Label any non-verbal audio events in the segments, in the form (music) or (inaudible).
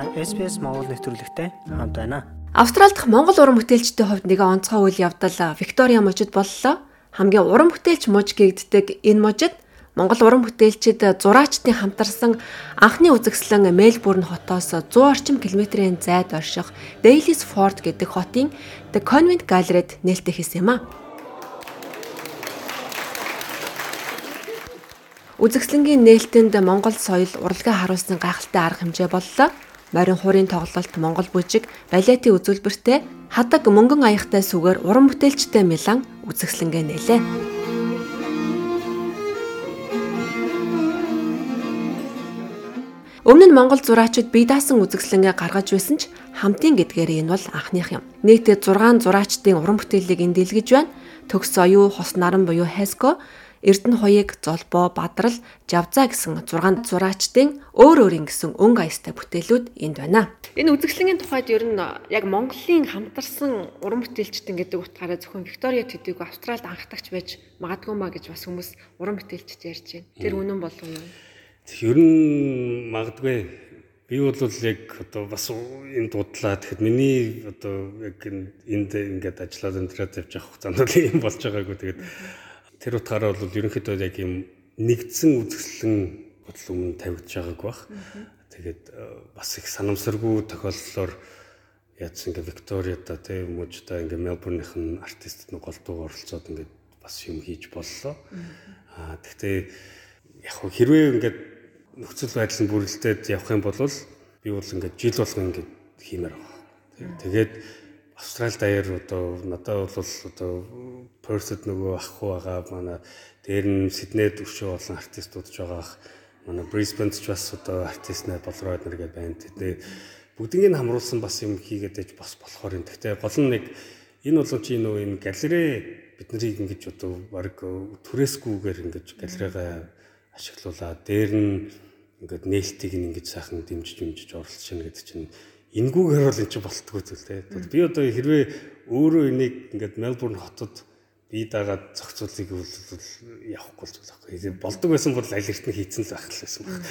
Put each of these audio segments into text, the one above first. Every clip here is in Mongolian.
Та SPS Монгол нэвтрүүлэгтэй хамт байна. Австрали дахь Монгол уран бүтээлчдийн хувьд нэгэн онцгой үйл явдал Виктория мужид боллоо. Хамгийн уран бүтээлч муж гэгддэг энэ мужид Монгол уран бүтээлчид зураачдын хамтарсан анхны үзэсгэлэн Мельбурн хотоос 100 орчим километрийн зайд орших Daly's Fort гэдэг хотын The Convent Gallery-д нээлттэй хийсэн юм а. Үзэсгэлэнгийн нээлтэнд Монгол соёл урлагаа харуулсан гайхалтай арга хэмжээ боллоо. Морин хуурын тоглолт Монгол бүжиг, балетын үзүүлбэртэй хадаг мөнгөн аяхтай сүгээр уран бүтээлчтэй Милан үзэсгэлэнгээ нээлээ. Өмнө нь Монгол зураачид бие даасан үзэсгэлэнгээ гаргаж байсан ч хамтын гэдгээр энэ бол анхных юм. Нийтдээ 6 зураачдын уран бүтээлийг энд дэлгэж байна. Төгс оюу, хос наран буюу Хеско Эрдэнэ хуйг, Золбоо, Бадрал, Жавзаа гэсэн 6 зураачдын өөр өөрийн гэсэн өнгө аястай бүтээлүүд энд байна. Энэ үзэсгэлэнгийн тухайд ер нь яг Монголын хамтарсан уран бүтээлчдэн гэдэг утгаараа зөвхөн Виктория Төдийг Австралид анхдагч байж магадгүй маа гэж бас хүмүүс уран бүтээлчд ярьж байна. Тэр үнэн болов уу? Ер нь магадгүй би бол яг одоо бас энэ дудлаа тэгэхэд миний одоо яг энд ингээд ажиллаад өндрээд явж авах хугацаанд л юм болж байгаагүй тэгээд тэр утгаараа бол ерөнхийдөө яг юм нэгдсэн үзэсгэлэн бодол өмнө тавигдж байгааг бах. Тэгээд э, бас их санамсаргүй тохиолдлоор яадсан ингээ Викториада тийм мужда ингээ Мельбурнийхэн артист нэг голдууг оролцоод ингээ бас юм хийж боллоо. Аа тэгтээ яг хэрвээ ингээ нөхцөл байдал нь бүрэлдээд явах юм бол би бол ингээ жил болгон ингээ хиймээр байна. Тэгээд Австрали даяар одоо надад бол одоо Perth-д нөгөө ах уу байгаа манай дээр нь Сиднейд өшөө болсон артистууд ч байгаа ах манай Brisbane-д ч бас одоо артист нар болроод нэр гэдэг байна. Тэгээ бүгднийг хамруулсан бас юм хийгээд байж бас болохоор юм. Гэхдээ гол нь нэг энэ бол чи нөгөө энэ галерей бид нарыг ингэж одоо баг түрээсгүйгээр ингэж галерейгаа ашиглуулаад дээр нь ингээд нээлтийг ингэж сайхан дэмжиж дэмжиж оролцож байна гэдэг чинь энгүүгээр бол эн чинь болтгоо зүйл те. Би одоо хэрвээ өөрөө энийг ингээд Мельбурн хотод бие дагаад зохицуулыг бол явахгүй л зүйл байхгүй. Болдог байсан бол аль эрт нь хийцэн л байх л байсан баг.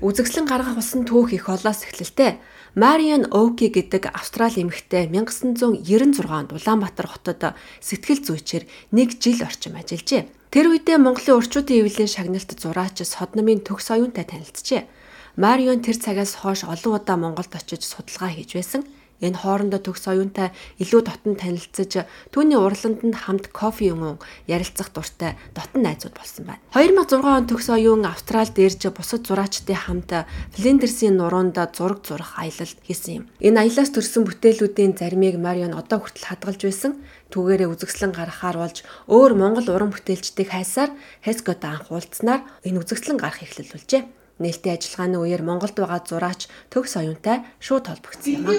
Үзэгслэн гаргах усан түүх их олоос эхлэлтэй. Мариан Оуки гэдэг Австрали эмэгтэй 1996 онд Улаанбаатар хотод сэтгэл зүйчээр нэг жил орчим ажиллажээ. Тэр үедээ Монголын урчуудын эвлэлийн шагналт зураач Содномын төгс оюунтай танилцжээ. Марион тэр цагаас хойш олон удаа Монголд очиж судалгаа хийж байсан. Энэ хоорондоо төгс оюунтай илүү дотн танилцж түүний урланд нь хамт кофе юм ярилцах дуртай дотн найзууд болсон байна. 2006 он төгс оюун Австралид ирж бусад зураачдын хамт Флиндерсийн нуруунд зураг зурах аялал хийсэн юм. Энэ аяллаас төрсэн бүтээлүүдийн заримыг Марион одоо хүртэл хадгалж байсан. Түүгээрээ үзэсгэлэн гаргахаар болж өөр Монгол уран бүтээлчдийг хайсаар Хескот анх уулзнаар энэ үзэсгэлэн гарах эхлэлүүлжээ. Нээлтийн ажиллагааны үеэр Монголд байгаа зураач төгс оюунтай шууд холбогдсон юм а.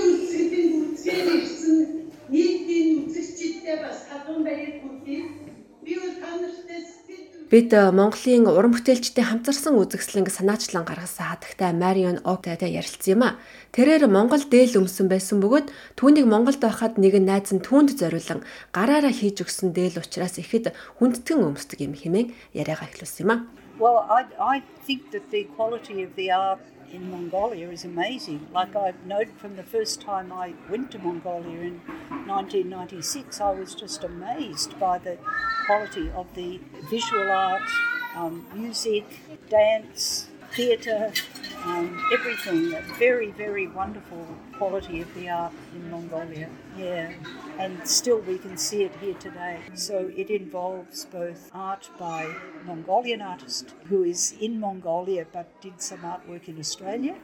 Бид э, Монголын уран бүтээлчдийн хамтарсан үзэсгэлэнг санаачлан гаргасан хатагтай Марион Октай ярилцсан юм а. Тэрээр Монгол дээл өмсөн байсан бөгөөд түүнийг Монголд байхад нэгэн найз нь түүнд зориулан гараараа хийж өгсөн дээл учраас ихэд хүндтгэн өмсдөг юм хэмээн яриагаа эхлүүлсэн юм а. Well, I, I think that the quality of the art in Mongolia is amazing. Like I've noted from the first time I went to Mongolia in 1996, I was just amazed by the quality of the visual art, um, music, dance, theatre, um, everything. Very, very wonderful quality of the art in Mongolia. Yeah, and still we can see it here today. So it involves both art by Mongolian artist who is in Mongolia but did some artwork in Australia,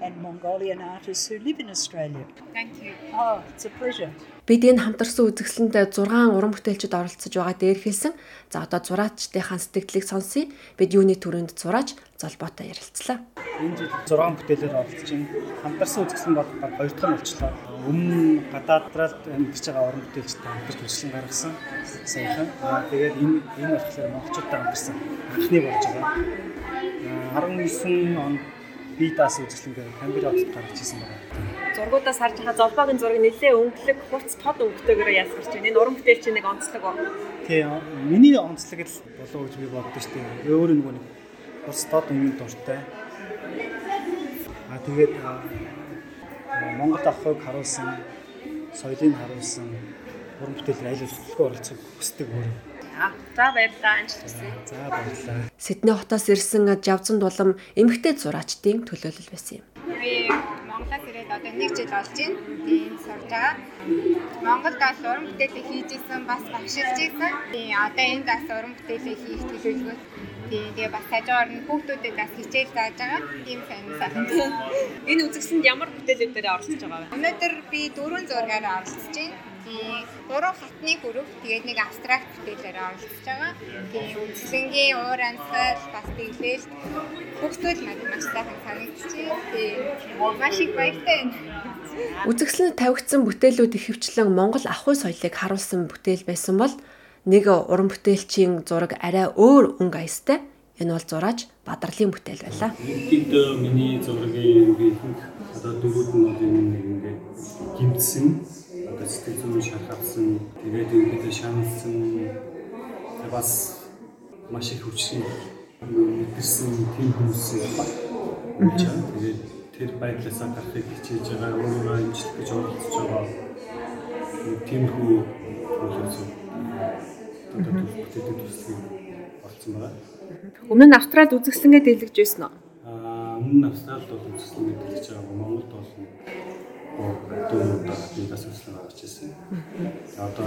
and Mongolian artists who live in Australia. Thank you. Oh, it's a pleasure. Бид энэ хамтарсан үзэсгэлэнд 6 уран бүтээлчд оролцож байгаа дээр хэлсэн. За одоо зураачдынхаа сэтгэлдлийг сонсъё. Бид юуны төрөнд зураач золбоотой ярилцлаа. Энэ жил 6 бүтээлээр оролцож байна. Хамтарсан үзэсгэлэн бол 2 дахь нь болчлоо. Өмнө гадаадраад амьдарч байгаа уран бүтээлчтэй хамтарч үзэсгэлэн гаргасан. Саяхан. Тэгээд энэ энэ болохоор монголчуудтай хамтарсан анхны болж байгаа. 19 онд би даас үзэсгэлэнгээ Камбера хотод гаргаж ирсэн байна зургуудаас харж байгаа золбоогийн зураг нэлээ өнгөлөг хурц тод өнгөтэйгээр ясгарч байна. Энэ уран бүтээл чинь нэг онцлог ба. Тий. Миний онцлог л болов гэж би боддог шүү дээ. Өөр нэг нэг хурц тод өнгөнд дуртай. Аа тэгээд Монгол ахыг харуулсан соёлыг харуулсан уран бүтээл айл хөдөлгөөн оролцох хүсдэг өөр. За баярлалаа анчлалсан. За баярлалаа. Сидней хотоос ирсэн Жавзан дулам эмэгтэй зураачдын төлөөлөл байсан юм. Би Монголоос ирээд одоо нэг жил болж байна. Тийм сурж байгаа. Монголд бас уран бүтээлээ хийж исэн бас багшилж исэн. Тийм одоо энд бас уран бүтээлээ хийх төлөвлөгөө Тийм тэгээ бас хажуугаар нь хүүхдүүдэд бас хичээл зааж байгаа. Тийм сайн сайхан. Энэ үзэгсэнд ямар бүтээлүүдээр оролцож байгаа вэ? Өнөөдөр би дөрвөн зургаар оролцож байна. Гурван хатны хөрөв тэгээд нэг абстракт бүтээлээр оролцож байгаа. Тийм үзлэнгийн уур амьсгал бас тэглэл хүүхдүүд надад маш сайхан санагдчихэв. Тийм маш их баяртай байна. Үзэгсэлд тавигдсан бүтээлүүд ихэвчлэн Монгол ахуй соёлыг харуулсан бүтээл байсан бол нэг уран бүтээлчийн зураг арай өөр өнгө аястай. Энэ бол зураач Бадрлын бүтээл байлаа. Энд миний зургийн ихэнх одоо дөрүүд нь бол энэ нэг ингээд гимтсэн одоо сэтгэл зүйн шархавсан тэгээд ингээд шаналсан бас маш их хүчин мэдэрсэн тийм хүмүүс байна. Тэгээд тэр байдлаасаа гарахыг хичээж байгаа өөрөө амжилт гэж оролцож байгаа. Тийм хүү үйлс одоо төлөвлөлтөд төслийг олцсон байгаа. Өмнө нь Австралид үзэсгэлэнгээ уу? Аа өмнө нь Австралид бол үзэсгэлэнгээ дэлгэж байгаа. Монголд бол дөрөвдөө бидас үзэсгэлэн гарч ирсэн. Одоо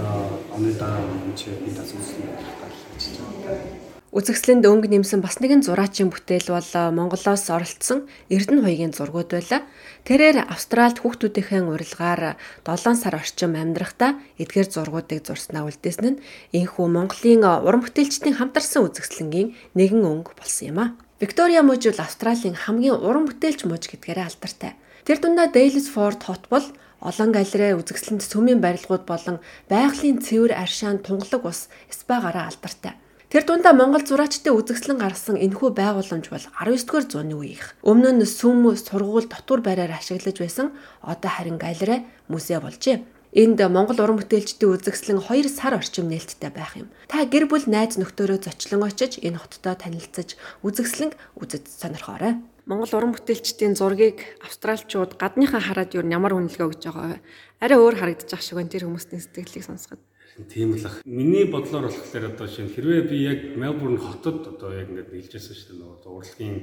оны дараа энэ чи бидас үзэсгэлэн гарч ирж байгаа. Үзэгсэлэнд өнгө нэмсэн бас нэгэн зураачийн бүтээл бол Монголоос оролцсон Эрдэнэ хуйгийн зургууд байлаа. Тэрээр Австральд хүүхдүүдийн урилгаар 7 сар орчим амьдрахдаа эдгээр зургуудыг зурснаа үлдээсэн нь энэхүү Монголын уран бүтээлчдийн хамтарсан үзэгсэлэнгийн нэгэн өнгө болсон юм а. Виктория муж бол Австралийн хамгийн уран бүтээлч муж гэдгээрээ алдартай. Тэр дундаа Daylesford хот бол олон галерей үзэгсэлэнд цөмийн барилгууд болон байгалийн цэвэр аршаан тунгалаг ус спа-гаараа алдартай. Тэр дундаа Монгол зураачдын үзэгслэн гаргасан энэхүү байгууламж бол 19-р зууны үеийнх. Өмнө нь сүм сургууль дотор байраар ашиглаж байсан одоо харин галерей музей болжээ. Энд Монгол уран бүтээлчдийн үзэгслэн 2 сар орчим нээлттэй байх юм. Та гэр бүл найз нөхдөөрөө зочлон очиж энэ хоттой танилцаж үзэгслэн үзэж сонирхоорой. Монгол уран бүтээлчдийн зургийг австралчууд гадныхаа хараад юу ямар үнэлгээ өгж байгаа вэ? Арай өөр харагдаж ах шиг байна тэр хүмүүсийн сэтгэлийг сонсоход. Тийм л ах. Миний бодлоор болохоор одоо шинэ хэрвээ би яг Мельбурн хотод одоо яг ингээд нийлжсэн шүү дээ нөгөө урлагийн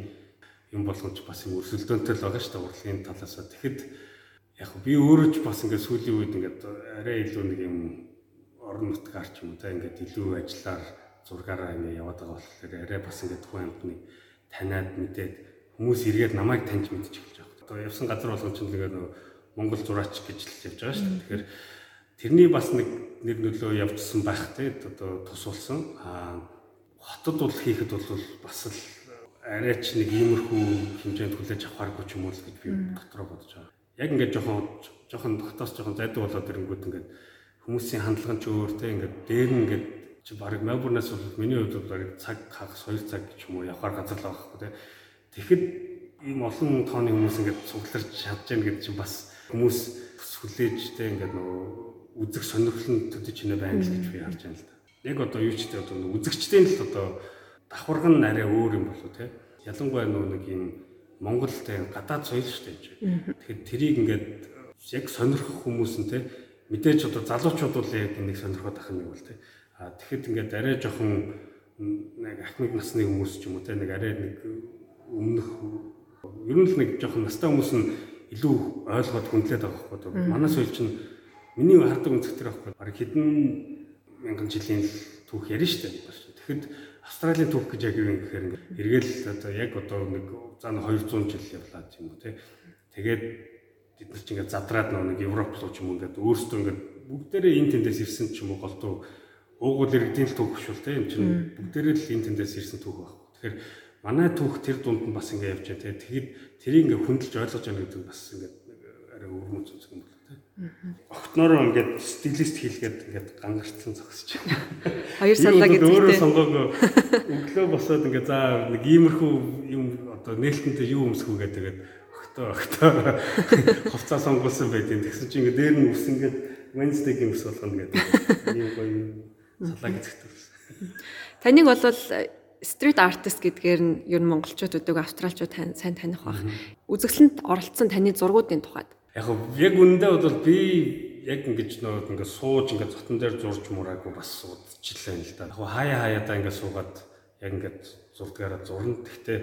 юм болгоомж бас юм өрсөлдөөнтэй л байгаа шүү дээ урлагийн талаас. Тэгэхэд яг би өөрөө ч бас ингээд сүүлийн үед ингээд арай илүү нэг юм орон нутгаар ч юм уу та ингээд илүү ажиллаар зургаараа ингээд яваад байгаа болохоор арай бас ингээд хүн амтны таниад мэдээд хүмүүс эргээд намайг таньж мэдчих эхэлж байгаа. Одоо явсан газар болгон ч нэгээр Монгол зураач гэж л явж байгаа шүү дээ. Тэгэхээр тэрний бас нэг нэр нөлөө явжсан байх те одоо тусуулсан. Аа хотод бол хийхэд бол бас л арайч нэг иймэрхүү хэмжээнд хүлээж авахааргүй ч юм уу л гэж би дотроо бодож байгаа. Яг ингээд жоохон жоохон дотоос жоохон зайдуу болоод ирэнгүүт ингээд хүмүүсийн хандлага ч өөр те ингээд дээр нь ингээд чи баг Мельбурнаас бол миний хувьд бол цаг хагас 2 цаг ч юм уу явахаар газар л байхгүй те. Тэгэхэд ийм олон тооны хүмүүс ингээд цугларч чадж гэнэ гэдэг чинь бас хүмүүс хүлээж те ингээд нөгөө үзэх сонирхол нь төдөж инэ байна л гэж би харж байна л да. Яг одоо юу ч гэдэг одоо үзэгчдийн л одоо давхарга нь арай өөр юм болов те. Ялангуяа нөө нэг юм Монголтэй гадаад соёл шүү дээ. Тэгэхээр тэрийг ингээд яг сонирхох хүмүүс нь те мэдээж одоо залуучууд бол яг нэг сонирхоод ах юм бол те. А тэгэхэд ингээд арай жоохон нэг ахмад насны хүмүүс ч юм уу те нэг арай нэг өмнөх ер нь л нэг жоохон настай хүмүүс нь илүү ойлгоод хүндлээд байгаа байхгүй. Манай соёл чинь Миний хардаг үнцгтэр байхгүй баг хэдэн мянган жилийн түүх ярина шүү дээ. Тэгэхэд Австралийн түүх гэж яг юу юм гэхээр эргээл одоо яг одоо нэг зан 200 жил явлаа юм уу те. Тэгээд бид нар ч ингээд задраад нэг Европ руу ч юм ингээд өөрсдөө ингээд бүгдээрээ энэ тэндээс ирсэн ч юм уу голдуу уугуул иргэдийн түүх шүү те. Энд чинь бүгдээрээ л энэ тэндээс ирсэн түүх баг. Тэгэхээр манай түүх тэр дунд нь бас ингээд явж байгаа те. Тэгэхэд тэрийг ингээд хөндлөж ойлгож байгаа гэдэг бас ингээд арай өвөрмөц үзэх юм бол Огтнороо ингээд стилист хийлгээд ингээд гангарцсан зогсож байна. Хоёр саллаа гэдэг. Өөрөө сонгоог өглөө босоод ингээд за нэг иймэрхүү юм одоо нээлтэнтэй юу өмсөх үгээд тэгээд огтоо огтоо хувцас сонгуулсан байдیں۔ Тэгсэн чинь ингээд дээр нь ус ингээд Wednesday-гийн ус болгоно гэдэг. Ийм гоё саллаа гэцэгтэй. Таныг бол стрит артист гэдгээр нь ер нь монголчууд өдөг австралчууд сайн таних бах. Үзэсгэлэнт оролцсон таны зургуудын тухайд. Яг яг үндэ бол би яг ингэж нөө ингээд сууж ингээд зотон дээр зурж мураагүй бас удчихлаа л да. Яг хаяа хаяадаа ингээд суугаад яг ингээд зурдгаараа зурна. Гэхдээ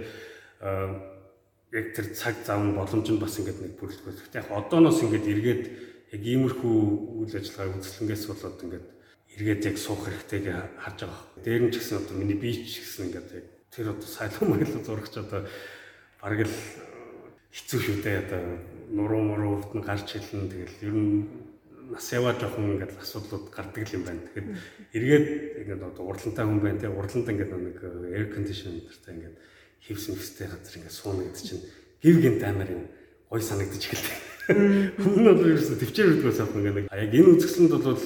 яг тэр цаг зав нь боломж нь бас ингээд нэг бүрэлдэхүүн. Гэхдээ яг одооноос ингээд эргээд яг иймэрхүү үйл ажиллагаа үзэсгэлэнгээс болоод ингээд эргээд яг суух хэрэгтэйг харж байгаа. Дээр нь ч гэсэн одоо миний бие ч гэсэн ингээд яг тэр одоо сайлан маялал зурагч одоо бараг л хэцүү шүү дээ одоо нуруу муруу урд нь гарч хэлнэ тэгэл ер нь нас яваа жоохон ингээд асуудлууд гардаг юм байна. Тэгэхэд эргээд ингээд одоо урдлантай хүн байна те урдланд ингээд нэг air conditioner-тай ингээд хевсэн хэвстэй газар ингээд сууна гэдэг чинь гів гинт амар юм гой санагдаж эхэлдэг. Хүн нь бол ерөөсө төвчээр өгдгөөс авах ингээд нэг яг энэ үзэсгэлэнд бол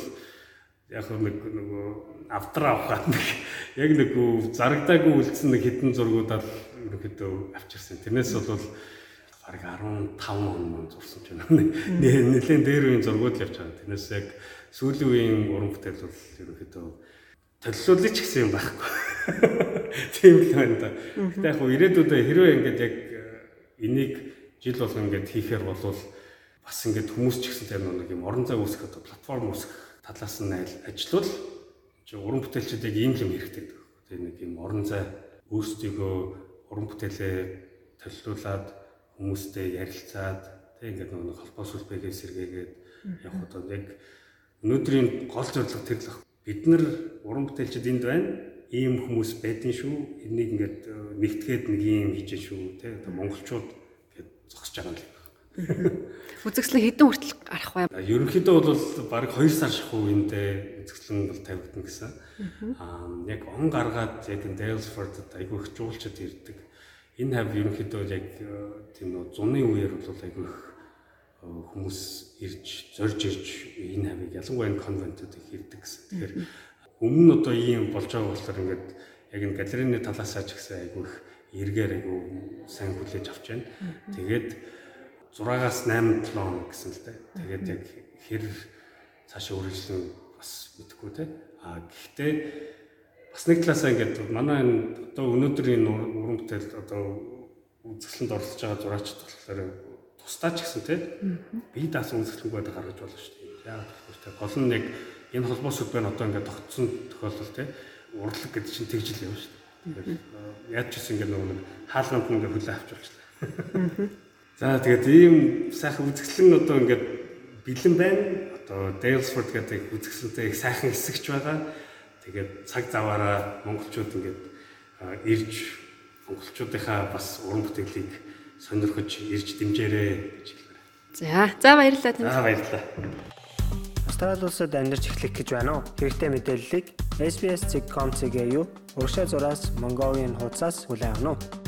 яг нэг нөгөө автраа авахад нэг яг нэг зарагдаагүй үлдсэн нэг хитэн зургуудаар ерөнхийдөө авчирсан. Тэрнээс бол бараг 15 он зурсан ч байна. Нэлээд дээр үеийн зургууд л явж байгаа. Тэрнээс яг сүүлийн үеийн уран бүтээл бол ерөнхийдөө төлөвлөлөж ч гэсэн юм байхгүй. Тийм л байна да. Гэтэ яг ирээдүйдээ хэрвээ ингээд яг энийг жил болго ингээд хийхээр бол бас ингээд хүмүүс ч гэсэн тэр нэг юм орон зай үүсгэх одоо платформ үүсгэх талаас нь ажиллавал чи уран бүтээлчид яг ийм юм хэрэгтэй. Тэгээ нэг юм орон зай өөрсдийгөө уран бүтээлээ төлөвлүүлээд хүмүүстэй ярилцаад тэг ингээд нэг холбоос үлбэгээ сэргээгээд явах одоо яг өнөөдрийн гол зорилго тэр л бид нар уран бүтээлчид энд байна. Ийм хүмүүс байдэн шүү. Энийг ингээд э, нэгтгээд нэг юм хийж шүү тэг одоо монголчууд гэд зогсож байгаа юм Үзэгслэн хэдэн хүртэл гарах вэ? Ерөнхийдөө бол бараг 2 сар шахуу эндээ үзэгслэн бол тавигдана гэсэн. Аа яг он гаргаад яг Dalesford айгүй их жуулчд ирдэг. Энэ хав ерөнхийдөө яг э, тийм нөө зуны үеэр бол айгүй э, хүмүүс ирж зорж ирж энэ хавыг ялангуяа конвентууд их ирдэг гэсэн. Тэгэхээр өмнө нь одоо ийм болж байгаа болохоор ингээд яг энэ галерейны талаасаа ч гэсэн айгүй их эргээр айгүй сайн хүлээж авч байна. Тэгээд 6-аас 8 7 хоног гэсэн л дээ. Тэгээд яг хэр цаашаа үргэлжлэн бас мэдэхгүй те. А гэхдээ бас нэг талаасаа ингээд манай энэ одоо өнөөдрийн уран бүтээл одоо үзэсгэлэнд оролцож байгаа зураачд болохоор тусдаа ч гэсэн те. Би даасан үзэсгэлэнгүй гаргаж болно шүү дээ. Гэвэл те гол нь яг энэ холбоос үгээр одоо ингээд тогтсон тохиолдол те. Урлаг гэдэг чинь тэгж л юм шүү дээ. Тэгэхээр яаж ч гэсэн ингээд нөгөө хаалганд ингээд хүлээ авч болчихлоо. (laughs) За тэгээд ийм сайхан үзэсгэлэн одоо ингээд бэлэн байна. Одоо Dalesford гэдэг үзэсгэлэнтэй их сайхан хэсэгч байгаа. Тэгээд цаг заваараа монголчууд ингээд ирж монголчуудынхаа бас уран бүтээлийг сонирхож ирж дэмжээрэй гэж хэлмээр. За, за баярлалаа тань. За баярлалаа. Австрали улсад амьдарч эхлэх гэж байна уу? Хэрэгтэй мэдээллийг SBS.com.cg юу? Урагшаа зураас Mongolian хуудасаас хүлээн авах нь.